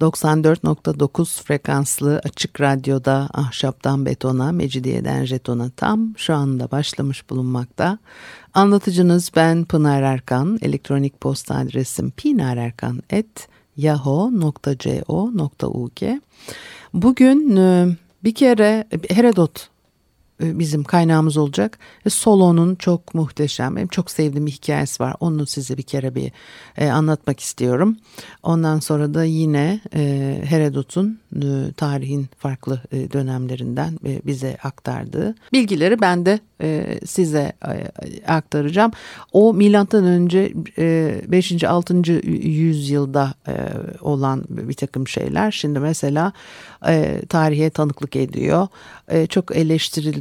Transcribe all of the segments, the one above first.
94.9 frekanslı açık radyoda ahşaptan betona, mecidiyeden jetona tam şu anda başlamış bulunmakta. Anlatıcınız ben Pınar Erkan. Elektronik posta adresim pinarerkan.yahoo.co.uk Bugün e, bir kere Herodot bizim kaynağımız olacak. E, Solo'nun çok muhteşem, benim çok sevdiğim bir hikayesi var. Onu size bir kere bir e, anlatmak istiyorum. Ondan sonra da yine e, Herodot'un e, tarihin farklı e, dönemlerinden e, bize aktardığı bilgileri ben de e, size e, aktaracağım. O milattan önce e, 5. 6. yüzyılda e, olan bir takım şeyler. Şimdi mesela e, tarihe tanıklık ediyor. E, çok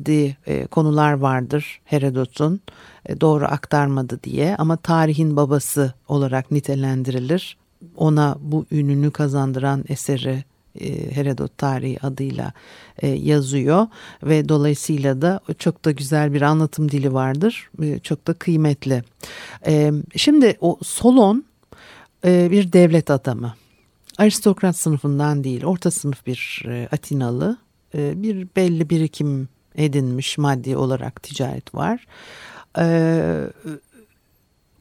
eleştirildiği e, konular vardır Herodot'un e, doğru aktarmadı diye ama tarihin babası olarak nitelendirilir. Ona bu ününü kazandıran eseri e, Herodot tarihi adıyla yazıyor ve dolayısıyla da çok da güzel bir anlatım dili vardır. Çok da kıymetli. Şimdi o Solon bir devlet adamı. Aristokrat sınıfından değil, orta sınıf bir Atinalı. Bir belli birikim edinmiş maddi olarak ticaret var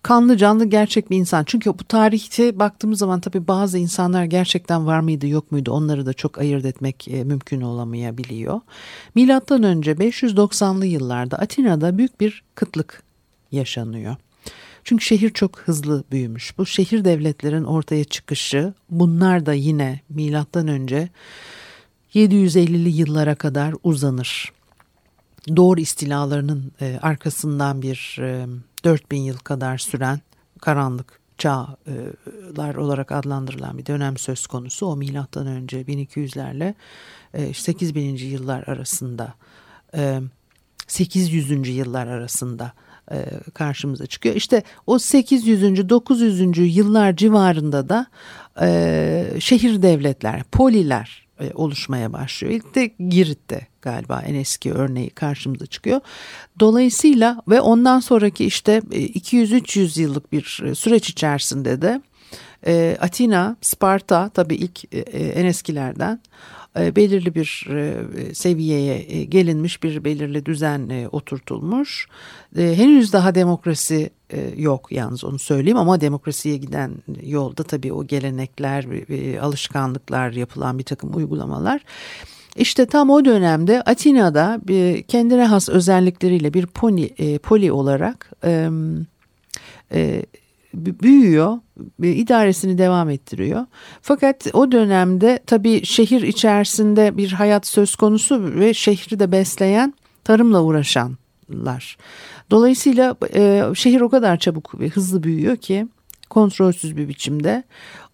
kanlı canlı gerçek bir insan. Çünkü bu tarihte baktığımız zaman tabii bazı insanlar gerçekten var mıydı yok muydu onları da çok ayırt etmek e, mümkün olamayabiliyor. Milattan önce 590'lı yıllarda Atina'da büyük bir kıtlık yaşanıyor. Çünkü şehir çok hızlı büyümüş. Bu şehir devletlerin ortaya çıkışı bunlar da yine milattan önce 750'li yıllara kadar uzanır. Doğru istilalarının e, arkasından bir e, 4000 yıl kadar süren karanlık çağlar olarak adlandırılan bir dönem söz konusu. O milattan önce 1200'lerle 8000. E, yıllar arasında 800. E, yıllar arasında e, karşımıza çıkıyor. İşte o 800. 900. yıllar civarında da şehir devletler, poliler e, oluşmaya başlıyor. İlk de Girit'te galiba en eski örneği karşımıza çıkıyor. Dolayısıyla ve ondan sonraki işte 200-300 e, yıllık bir e, süreç içerisinde de Atina, Sparta tabii ilk en eskilerden belirli bir seviyeye gelinmiş bir belirli düzen oturtulmuş. Henüz daha demokrasi yok yalnız onu söyleyeyim ama demokrasiye giden yolda tabii o gelenekler, alışkanlıklar yapılan bir takım uygulamalar. İşte tam o dönemde Atina'da bir kendine has özellikleriyle bir poli, poli olarak büyüyor, idaresini devam ettiriyor. Fakat o dönemde tabii şehir içerisinde bir hayat söz konusu ve şehri de besleyen tarımla uğraşanlar. Dolayısıyla e, şehir o kadar çabuk ve hızlı büyüyor ki kontrolsüz bir biçimde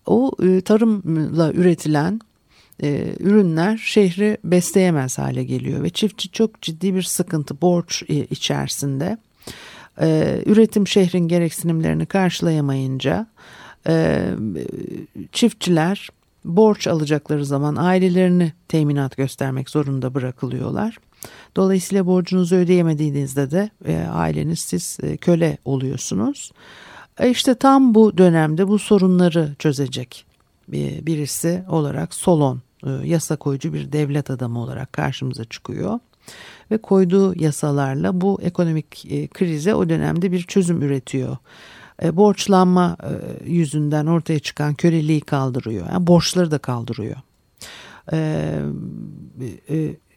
o e, tarımla üretilen e, ürünler şehri besleyemez hale geliyor ve çiftçi çok ciddi bir sıkıntı borç e, içerisinde e, üretim şehrin gereksinimlerini karşılayamayınca e, çiftçiler borç alacakları zaman ailelerini teminat göstermek zorunda bırakılıyorlar. Dolayısıyla borcunuzu ödeyemediğinizde de e, aileniz siz e, köle oluyorsunuz. E işte tam bu dönemde bu sorunları çözecek birisi olarak Solon e, yasa koyucu bir devlet adamı olarak karşımıza çıkıyor ve koyduğu yasalarla bu ekonomik e, krize o dönemde bir çözüm üretiyor. E, borçlanma e, yüzünden ortaya çıkan köleliği kaldırıyor. Yani borçları da kaldırıyor.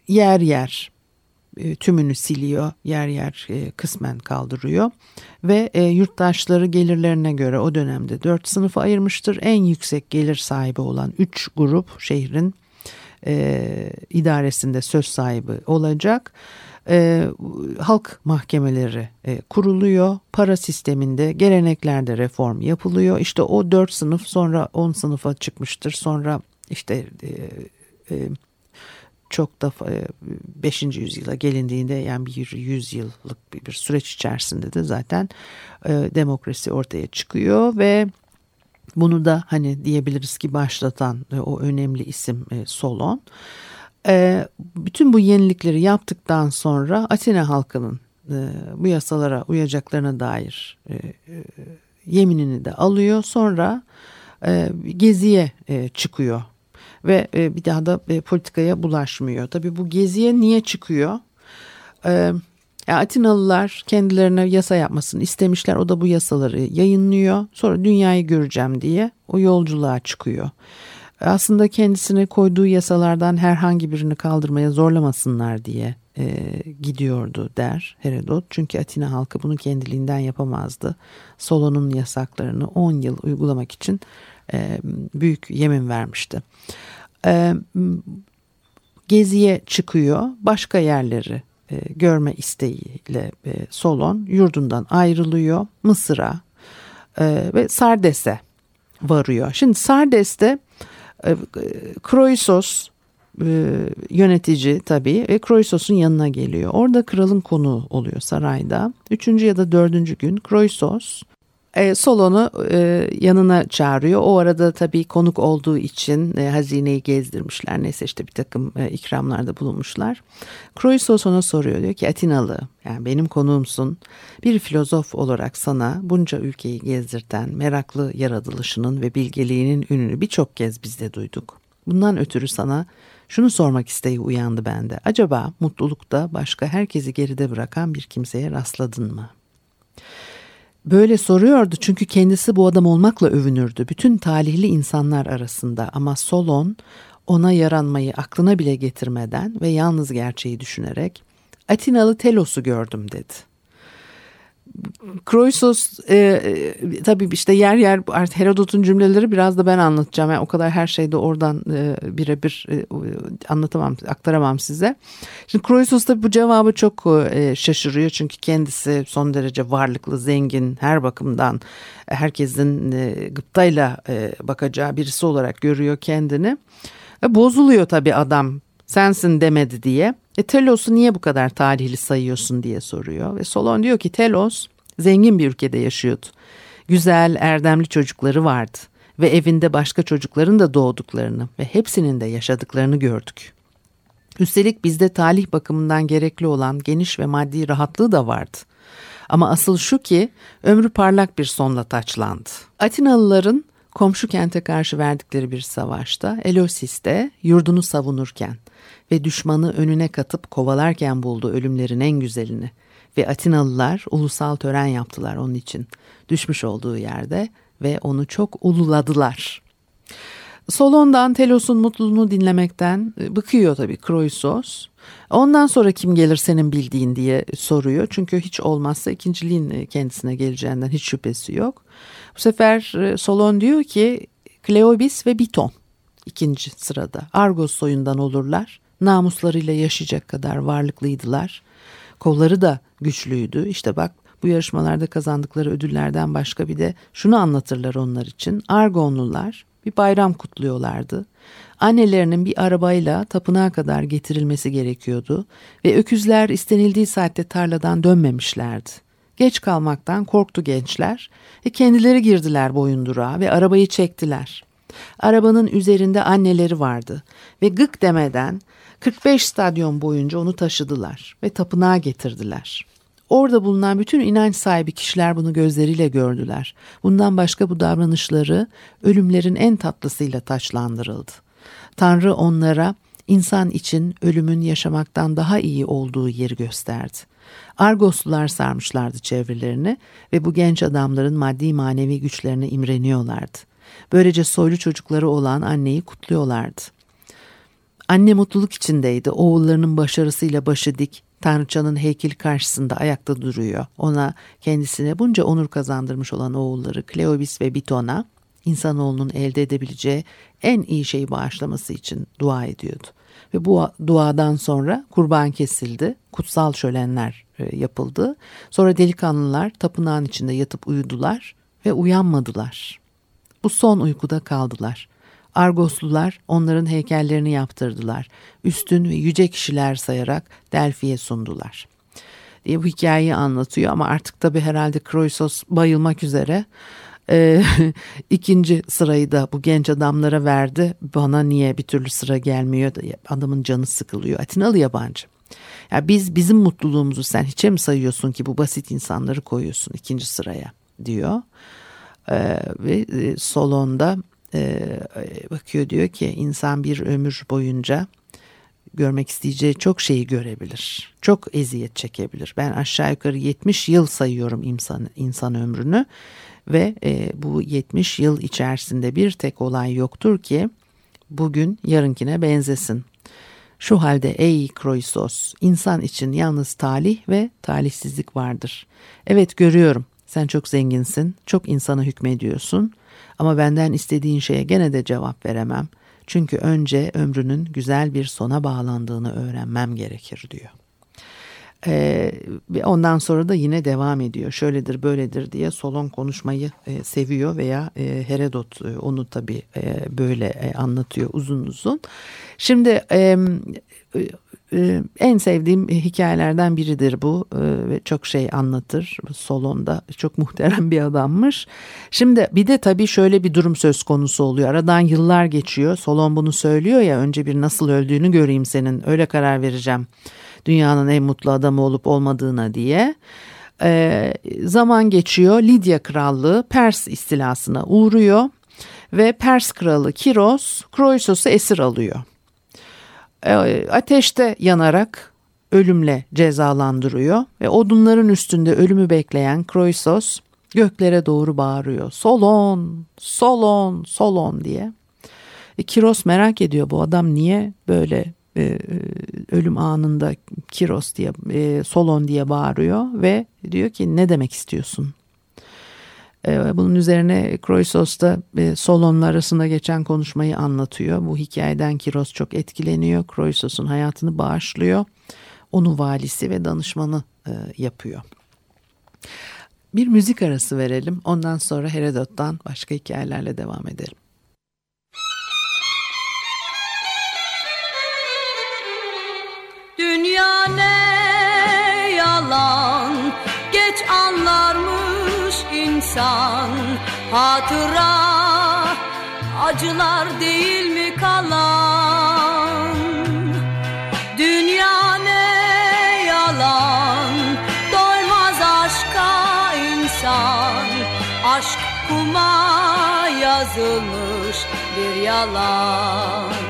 yer yer tümünü siliyor, yer yer kısmen kaldırıyor ve yurttaşları gelirlerine göre o dönemde dört sınıfa ayırmıştır. En yüksek gelir sahibi olan üç grup şehrin e, idaresinde söz sahibi olacak. E, halk mahkemeleri e, kuruluyor. Para sisteminde geleneklerde reform yapılıyor. İşte o dört sınıf sonra on sınıfa çıkmıştır. Sonra işte e, e, çok da 5. E, yüzyıla gelindiğinde yani bir yüzyıllık bir, bir süreç içerisinde de zaten e, demokrasi ortaya çıkıyor ve bunu da hani diyebiliriz ki başlatan e, o önemli isim e, Solon. E, bütün bu yenilikleri yaptıktan sonra Atina halkının bu yasalara uyacaklarına dair yeminini de alıyor. Sonra geziye çıkıyor ve bir daha da politikaya bulaşmıyor. Tabii bu geziye niye çıkıyor? E, Atinalılar kendilerine yasa yapmasını istemişler. O da bu yasaları yayınlıyor. Sonra dünyayı göreceğim diye o yolculuğa çıkıyor. Aslında kendisine koyduğu yasalardan herhangi birini kaldırmaya zorlamasınlar diye e, gidiyordu der Herodot. Çünkü Atina halkı bunu kendiliğinden yapamazdı. Solon'un yasaklarını 10 yıl uygulamak için e, büyük yemin vermişti. E, geziye çıkıyor, başka yerleri e, görme isteğiyle e, Solon yurdundan ayrılıyor Mısır'a e, ve Sardes'e varıyor. Şimdi Sardes'te e, Kroisos e, yönetici tabii ve Kroisos'un yanına geliyor. Orada kralın konuğu oluyor sarayda. Üçüncü ya da dördüncü gün Kroisos e, Solon'u e, yanına çağırıyor. O arada tabii konuk olduğu için e, hazineyi gezdirmişler. Neyse işte bir takım e, ikramlarda bulunmuşlar. Kroisos ona soruyor. Diyor ki Atinalı yani benim konuğumsun. Bir filozof olarak sana bunca ülkeyi gezdirten meraklı yaratılışının ve bilgeliğinin ününü birçok kez biz de duyduk. Bundan ötürü sana şunu sormak isteği uyandı bende. Acaba mutlulukta başka herkesi geride bırakan bir kimseye rastladın mı? Böyle soruyordu çünkü kendisi bu adam olmakla övünürdü. Bütün talihli insanlar arasında ama Solon ona yaranmayı aklına bile getirmeden ve yalnız gerçeği düşünerek Atinalı Telos'u gördüm dedi. Kroisos e, e, tabii işte yer yer artık Herodot'un cümleleri biraz da ben anlatacağım. Yani o kadar her şeyde oradan e, birebir e, anlatamam, aktaramam size. Şimdi Kroisos da bu cevabı çok e, şaşırıyor. Çünkü kendisi son derece varlıklı, zengin, her bakımdan herkesin e, gıptayla e, bakacağı birisi olarak görüyor kendini. E, bozuluyor tabii adam sensin demedi diye. E Telos'u niye bu kadar talihli sayıyorsun diye soruyor. Ve Solon diyor ki Telos zengin bir ülkede yaşıyordu. Güzel, erdemli çocukları vardı. Ve evinde başka çocukların da doğduklarını ve hepsinin de yaşadıklarını gördük. Üstelik bizde talih bakımından gerekli olan geniş ve maddi rahatlığı da vardı. Ama asıl şu ki ömrü parlak bir sonla taçlandı. Atinalıların komşu kente karşı verdikleri bir savaşta Elosis'te yurdunu savunurken ve düşmanı önüne katıp kovalarken buldu ölümlerin en güzelini. Ve Atinalılar ulusal tören yaptılar onun için düşmüş olduğu yerde ve onu çok ululadılar. Solon'dan Telos'un mutluluğunu dinlemekten e, bıkıyor tabii Kroisos. Ondan sonra kim gelir senin bildiğin diye soruyor. Çünkü hiç olmazsa ikinciliğin e, kendisine geleceğinden hiç şüphesi yok. Bu sefer e, Solon diyor ki Kleobis ve Biton ikinci sırada. Argos soyundan olurlar namuslarıyla yaşayacak kadar varlıklıydılar. Kolları da güçlüydü. İşte bak bu yarışmalarda kazandıkları ödüllerden başka bir de şunu anlatırlar onlar için. Argonlular bir bayram kutluyorlardı. Annelerinin bir arabayla tapınağa kadar getirilmesi gerekiyordu ve öküzler istenildiği saatte tarladan dönmemişlerdi. Geç kalmaktan korktu gençler ve kendileri girdiler boyundurağa ve arabayı çektiler. Arabanın üzerinde anneleri vardı ve gık demeden 45 stadyon boyunca onu taşıdılar ve tapınağa getirdiler. Orada bulunan bütün inanç sahibi kişiler bunu gözleriyle gördüler. Bundan başka bu davranışları ölümlerin en tatlısıyla taçlandırıldı. Tanrı onlara insan için ölümün yaşamaktan daha iyi olduğu yeri gösterdi. Argoslular sarmışlardı çevrelerini ve bu genç adamların maddi manevi güçlerine imreniyorlardı. Böylece soylu çocukları olan anneyi kutluyorlardı. Anne mutluluk içindeydi. Oğullarının başarısıyla başı dik. Tanrıçanın heykeli karşısında ayakta duruyor. Ona kendisine bunca onur kazandırmış olan oğulları Kleobis ve Biton'a insanoğlunun elde edebileceği en iyi şeyi bağışlaması için dua ediyordu. Ve bu duadan sonra kurban kesildi, kutsal şölenler e, yapıldı. Sonra delikanlılar tapınağın içinde yatıp uyudular ve uyanmadılar. Bu son uykuda kaldılar. Argoslular onların heykellerini yaptırdılar. Üstün ve yüce kişiler sayarak Delfi'ye sundular. Diye bu hikayeyi anlatıyor ama artık tabi herhalde Kroisos bayılmak üzere. Ee, ikinci sırayı da bu genç adamlara verdi. Bana niye bir türlü sıra gelmiyor? Adamın canı sıkılıyor. Atinalı yabancı. Ya biz bizim mutluluğumuzu sen hiçe mi sayıyorsun ki bu basit insanları koyuyorsun ikinci sıraya diyor. Ee, ve e, Solon'da e, bakıyor diyor ki insan bir ömür boyunca görmek isteyeceği çok şeyi görebilir. Çok eziyet çekebilir. Ben aşağı yukarı 70 yıl sayıyorum insan, insan ömrünü ve e, bu 70 yıl içerisinde bir tek olay yoktur ki bugün yarınkine benzesin. Şu halde ey Kroisos, insan için yalnız talih ve talihsizlik vardır. Evet görüyorum, sen çok zenginsin, çok insana hükmediyorsun ama benden istediğin şeye gene de cevap veremem. Çünkü önce ömrünün güzel bir sona bağlandığını öğrenmem gerekir diyor. Ee, ondan sonra da yine devam ediyor. Şöyledir böyledir diye Solon konuşmayı e, seviyor veya e, Herodot e, onu tabii e, böyle e, anlatıyor uzun uzun. Şimdi e, e, en sevdiğim hikayelerden biridir bu e, ve çok şey anlatır. Solon'da çok muhterem bir adammış. Şimdi bir de tabii şöyle bir durum söz konusu oluyor. Aradan yıllar geçiyor. Solon bunu söylüyor ya önce bir nasıl öldüğünü göreyim senin öyle karar vereceğim dünyanın en mutlu adamı olup olmadığına diye. E, zaman geçiyor Lidya Krallığı Pers istilasına uğruyor ve Pers kralı Kiros Kroisos'u esir alıyor. E, ateşte yanarak ölümle cezalandırıyor ve odunların üstünde ölümü bekleyen Kroisos göklere doğru bağırıyor. Solon, Solon, Solon diye. E, Kiros merak ediyor bu adam niye böyle e, ölüm anında Kiros diye e, Solon diye bağırıyor ve diyor ki ne demek istiyorsun? E, bunun üzerine Kroisos da e, Solon'la arasında geçen konuşmayı anlatıyor. Bu hikayeden Kiros çok etkileniyor. Kroisos'un hayatını bağışlıyor. Onu valisi ve danışmanı e, yapıyor. Bir müzik arası verelim. Ondan sonra Herodot'tan başka hikayelerle devam edelim. Dünya ne yalan. Geç anlarmış insan. Hatıra acılar değil mi kalan? Dünya ne yalan. Doymaz aşka insan. Aşk kuma yazılmış bir yalan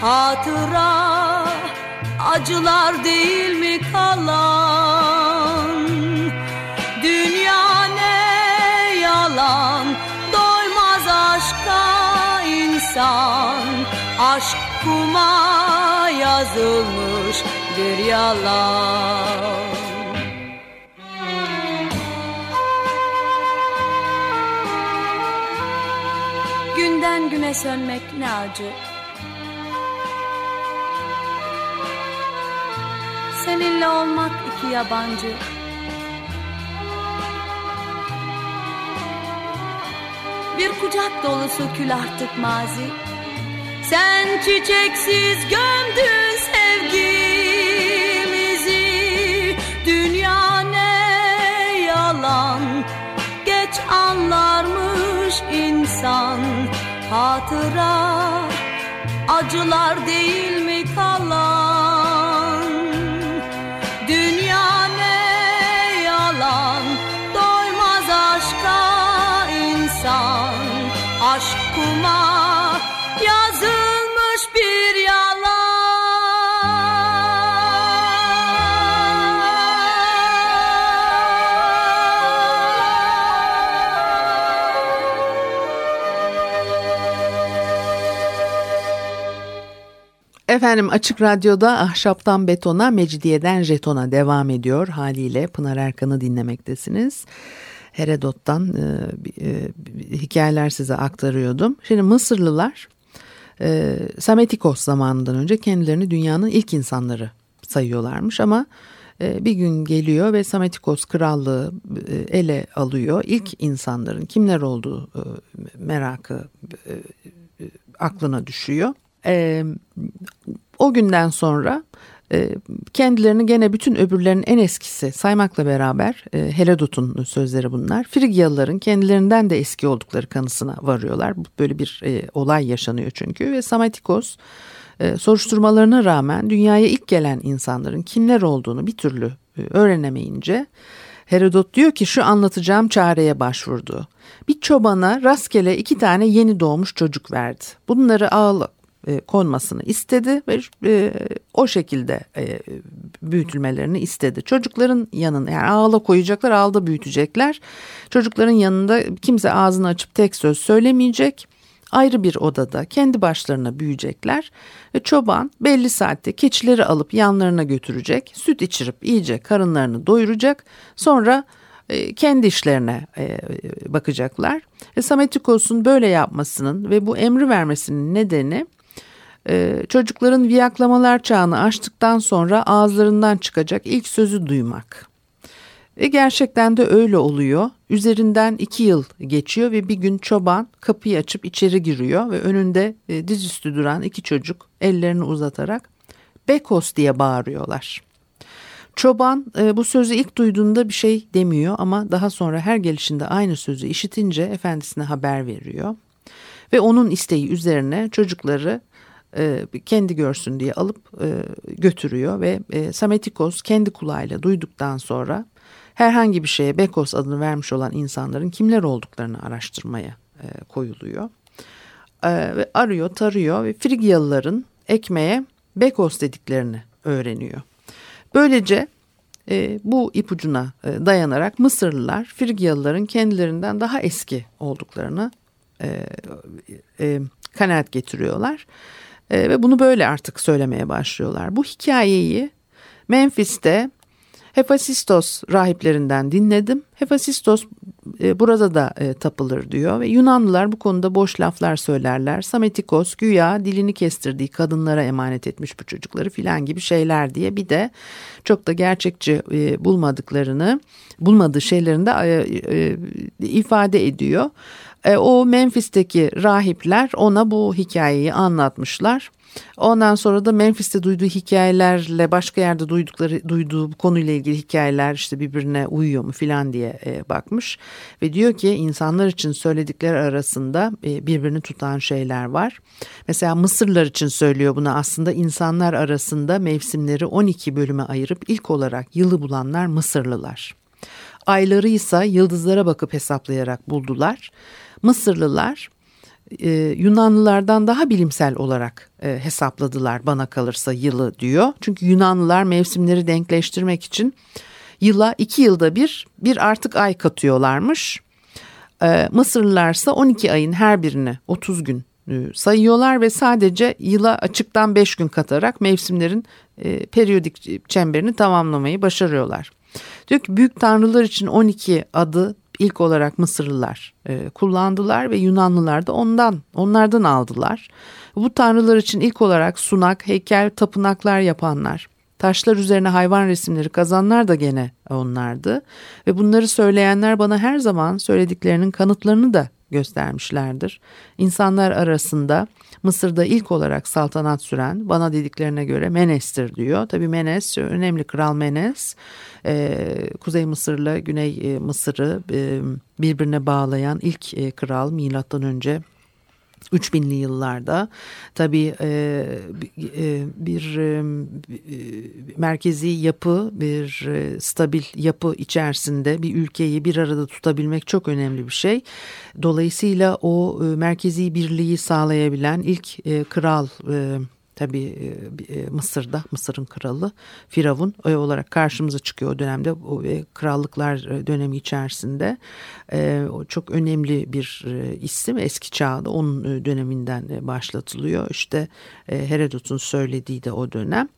hatıra acılar değil mi kalan? Dünya ne yalan doymaz aşka insan. Aşk kuma yazılmış bir yalan Günden güne sönmek ne acı. Seninle olmak iki yabancı. Bir kucak dolusu kül artık mazi. Sen çiçeksiz gömdün sevgimizi. Dünya ne yalan. Geç anlarmış insan Hatıra acılar değil mi kalan? Dünya ne yalan Doymaz aşka insan. Aşk kuma yazılmış bir Efendim Açık Radyo'da Ahşaptan Betona, Mecidiyeden Jeton'a devam ediyor. Haliyle Pınar Erkan'ı dinlemektesiniz. Herodot'tan e, e, hikayeler size aktarıyordum. Şimdi Mısırlılar e, Sametikos zamanından önce kendilerini dünyanın ilk insanları sayıyorlarmış ama e, bir gün geliyor ve Sametikos krallığı e, ele alıyor. İlk insanların kimler olduğu e, merakı e, e aklına düşüyor. E, o günden sonra e, kendilerini gene bütün öbürlerin en eskisi saymakla beraber e, Herodot'un sözleri bunlar. Frigyalıların kendilerinden de eski oldukları kanısına varıyorlar. Böyle bir e, olay yaşanıyor çünkü ve Samatikos e, soruşturmalarına rağmen dünyaya ilk gelen insanların kimler olduğunu bir türlü e, öğrenemeyince Herodot diyor ki şu anlatacağım çareye başvurdu. Bir çobana rastgele iki tane yeni doğmuş çocuk verdi. Bunları ağla, e, konmasını istedi ve e, o şekilde e, büyütülmelerini istedi. Çocukların yanına yani ağla koyacaklar ağda büyütecekler. Çocukların yanında kimse ağzını açıp tek söz söylemeyecek. Ayrı bir odada kendi başlarına büyüyecekler ve çoban belli saatte keçileri alıp yanlarına götürecek, süt içirip iyice karınlarını doyuracak. Sonra kendi işlerine bakacaklar. Ve Sametikos'un böyle yapmasının ve bu emri vermesinin nedeni ee, çocukların viyaklamalar çağını aştıktan sonra ağızlarından çıkacak ilk sözü duymak. Ve gerçekten de öyle oluyor. Üzerinden iki yıl geçiyor ve bir gün çoban kapıyı açıp içeri giriyor ve önünde e, dizüstü duran iki çocuk ellerini uzatarak Bekos diye bağırıyorlar. Çoban e, bu sözü ilk duyduğunda bir şey demiyor ama daha sonra her gelişinde aynı sözü işitince efendisine haber veriyor. Ve onun isteği üzerine çocukları e, kendi görsün diye alıp e, götürüyor ve e, Sametikos kendi kulağıyla duyduktan sonra herhangi bir şeye Bekos adını vermiş olan insanların kimler olduklarını araştırmaya koyuluyor. ve arıyor, tarıyor ve Frigyalıların ekmeğe Bekos dediklerini öğreniyor. Böylece bu ipucuna dayanarak Mısırlılar Frigyalıların kendilerinden daha eski olduklarını kanaat getiriyorlar. E, ve bunu böyle artık söylemeye başlıyorlar. Bu hikayeyi Memphis'te Hefasistos rahiplerinden dinledim. Hefasistos e, burada da e, tapılır diyor ve Yunanlılar bu konuda boş laflar söylerler. Sametikos güya dilini kestirdiği kadınlara emanet etmiş bu çocukları filan gibi şeyler diye bir de çok da gerçekçi e, bulmadıklarını bulmadığı şeylerini de e, e, ifade ediyor. E, o Memphis'teki rahipler ona bu hikayeyi anlatmışlar. Ondan sonra da Memphis'te duyduğu hikayelerle başka yerde duydukları duyduğu bu konuyla ilgili hikayeler işte birbirine uyuyor mu filan diye e, bakmış ve diyor ki insanlar için söyledikleri arasında e, birbirini tutan şeyler var. Mesela Mısırlar için söylüyor bunu aslında insanlar arasında mevsimleri 12 bölüme ayırıp ilk olarak yılı bulanlar Mısırlılar. Ayları ise yıldızlara bakıp hesaplayarak buldular. Mısırlılar e, Yunanlılardan daha bilimsel olarak e, hesapladılar bana kalırsa yılı diyor. Çünkü Yunanlılar mevsimleri denkleştirmek için yıla iki yılda bir bir artık ay katıyorlarmış. E, Mısırlılar ise 12 ayın her birini 30 gün e, sayıyorlar ve sadece yıla açıktan 5 gün katarak mevsimlerin e, periyodik çemberini tamamlamayı başarıyorlar. Diyor ki büyük tanrılar için 12 adı ilk olarak Mısırlılar e, kullandılar ve Yunanlılar da ondan onlardan aldılar. Bu tanrılar için ilk olarak sunak, heykel, tapınaklar yapanlar, taşlar üzerine hayvan resimleri kazanlar da gene onlardı. Ve bunları söyleyenler bana her zaman söylediklerinin kanıtlarını da göstermişlerdir. İnsanlar arasında Mısır'da ilk olarak saltanat süren bana dediklerine göre Menes'tir diyor. Tabi Menes önemli kral Menes e, Kuzey Mısır'la Güney e, Mısır'ı e, birbirine bağlayan ilk kral milattan önce 3000'li yıllarda tabii e, e, bir e, merkezi yapı, bir e, stabil yapı içerisinde bir ülkeyi bir arada tutabilmek çok önemli bir şey. Dolayısıyla o e, merkezi birliği sağlayabilen ilk e, kral e, tabii e, e, Mısır'da Mısır'ın kralı Firavun e, olarak karşımıza çıkıyor o dönemde. O e, krallıklar dönemi içerisinde. Çok önemli bir isim. Eski çağda onun döneminden başlatılıyor. İşte Herodot'un söylediği de o dönem.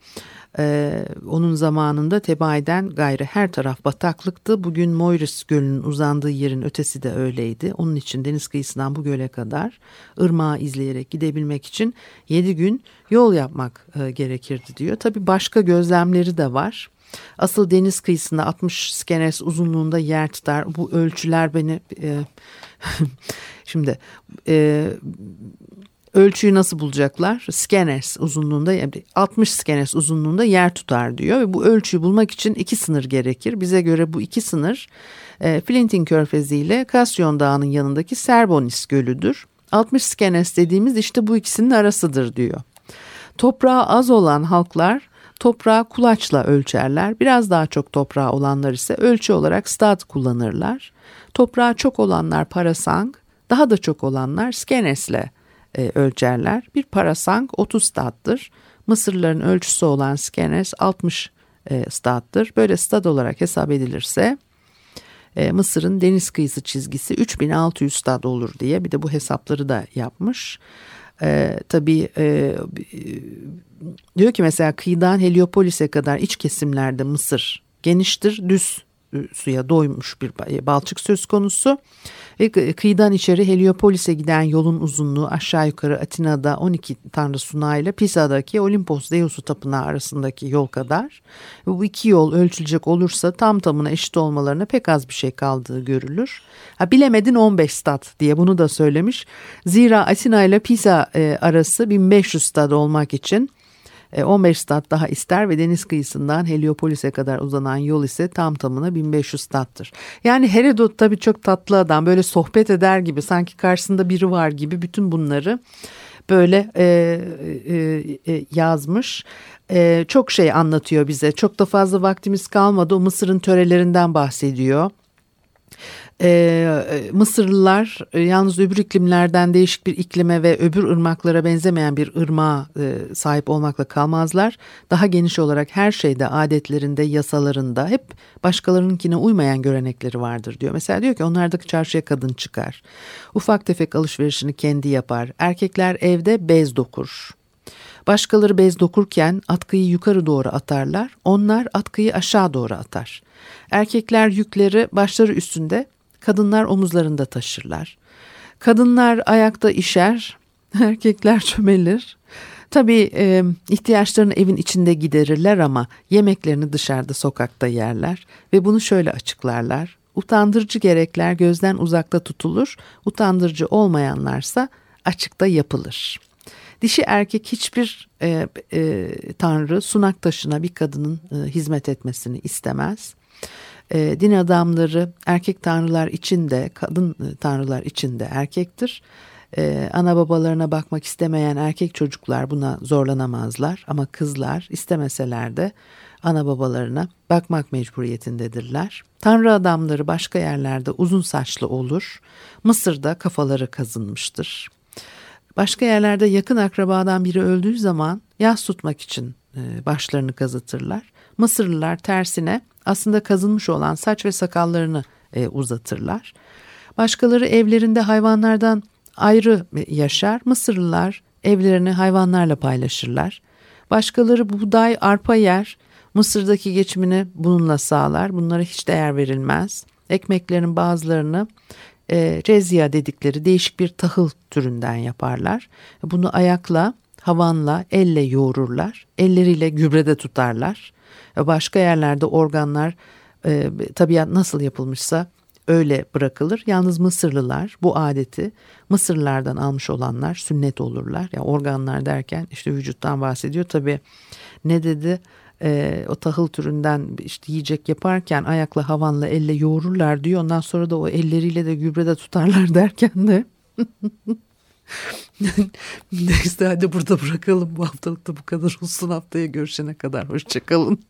Ee, onun zamanında Tebaiden gayrı her taraf bataklıktı. Bugün Moiris Gölü'nün uzandığı yerin ötesi de öyleydi. Onun için deniz kıyısından bu göle kadar ırmağı izleyerek gidebilmek için 7 gün yol yapmak e, gerekirdi diyor. Tabii başka gözlemleri de var. Asıl deniz kıyısında 60 skenes uzunluğunda yer tutar. Bu ölçüler beni e, şimdi e, ölçüyü nasıl bulacaklar? Skenes uzunluğunda 60 skenes uzunluğunda yer tutar diyor ve bu ölçüyü bulmak için iki sınır gerekir. Bize göre bu iki sınır e, Flintin Körfezi ile Kasyon Dağı'nın yanındaki Serbonis Gölü'dür. 60 skenes dediğimiz işte bu ikisinin arasıdır diyor. Toprağı az olan halklar toprağı kulaçla ölçerler. Biraz daha çok toprağı olanlar ise ölçü olarak stad kullanırlar. Toprağı çok olanlar parasang, daha da çok olanlar skenesle e, ölçerler. Bir parasang 30 stattır. Mısırlıların ölçüsü olan skenes 60 e, stattır. Böyle stat olarak hesap edilirse e, Mısır'ın deniz kıyısı çizgisi 3600 stad olur diye bir de bu hesapları da yapmış. E, tabii e, diyor ki mesela kıyıdan Heliopolis'e kadar iç kesimlerde Mısır geniştir, düz suya doymuş bir balçık söz konusu. Ve kıyıdan içeri Heliopolis'e giden yolun uzunluğu aşağı yukarı Atina'da 12 tanrı sunayla Pisa'daki Olimpos Deus'u tapınağı arasındaki yol kadar. Bu iki yol ölçülecek olursa tam tamına eşit olmalarına pek az bir şey kaldığı görülür. Ha, bilemedin 15 stat diye bunu da söylemiş. Zira Atina ile Pisa e, arası 1500 stad olmak için 15 e, stat daha ister ve deniz kıyısından Heliopolis'e kadar uzanan yol ise tam tamına 1500 stattır. Yani Herodot tabii çok tatlı adam böyle sohbet eder gibi sanki karşısında biri var gibi bütün bunları böyle e, e, e, yazmış. E, çok şey anlatıyor bize. Çok da fazla vaktimiz kalmadı. O Mısır'ın törelerinden bahsediyor. Ee, Mısırlılar e, yalnız öbür iklimlerden değişik bir iklime ve öbür ırmaklara benzemeyen bir ırmağa e, sahip olmakla kalmazlar. Daha geniş olarak her şeyde adetlerinde, yasalarında hep başkalarınınkine uymayan görenekleri vardır diyor. Mesela diyor ki onlardaki çarşıya kadın çıkar. Ufak tefek alışverişini kendi yapar. Erkekler evde bez dokur. Başkaları bez dokurken atkıyı yukarı doğru atarlar. Onlar atkıyı aşağı doğru atar. Erkekler yükleri başları üstünde, kadınlar omuzlarında taşırlar. Kadınlar ayakta işer, erkekler çömelir. Tabii e, ihtiyaçlarını evin içinde giderirler ama yemeklerini dışarıda sokakta yerler ve bunu şöyle açıklarlar. Utandırıcı gerekler gözden uzakta tutulur, utandırıcı olmayanlarsa açıkta yapılır. Dişi erkek hiçbir e, e, tanrı sunak taşına bir kadının e, hizmet etmesini istemez e, din adamları erkek tanrılar içinde, kadın e, tanrılar içinde erkektir. E, ana babalarına bakmak istemeyen erkek çocuklar buna zorlanamazlar ama kızlar istemeseler de ana babalarına bakmak mecburiyetindedirler. Tanrı adamları başka yerlerde uzun saçlı olur. Mısır'da kafaları kazınmıştır. Başka yerlerde yakın akrabadan biri öldüğü zaman yas tutmak için e, başlarını kazıtırlar. Mısırlılar tersine aslında kazınmış olan saç ve sakallarını e, uzatırlar. Başkaları evlerinde hayvanlardan ayrı yaşar. Mısırlılar evlerini hayvanlarla paylaşırlar. Başkaları buğday, arpa yer. Mısır'daki geçimini bununla sağlar. Bunlara hiç değer verilmez. Ekmeklerin bazılarını e, rezya dedikleri değişik bir tahıl türünden yaparlar. Bunu ayakla, havanla, elle yoğururlar. Elleriyle gübrede tutarlar. Başka yerlerde organlar e, tabiat nasıl yapılmışsa öyle bırakılır. Yalnız Mısırlılar bu adeti Mısırlılardan almış olanlar sünnet olurlar. Yani organlar derken işte vücuttan bahsediyor. Tabi ne dedi? E, o tahıl türünden işte yiyecek yaparken ayakla havanla elle yoğururlar diyor. Ondan sonra da o elleriyle de gübrede tutarlar derken de Neyse hadi burada bırakalım. Bu haftalık da bu kadar olsun. Haftaya görüşene kadar. Hoşçakalın.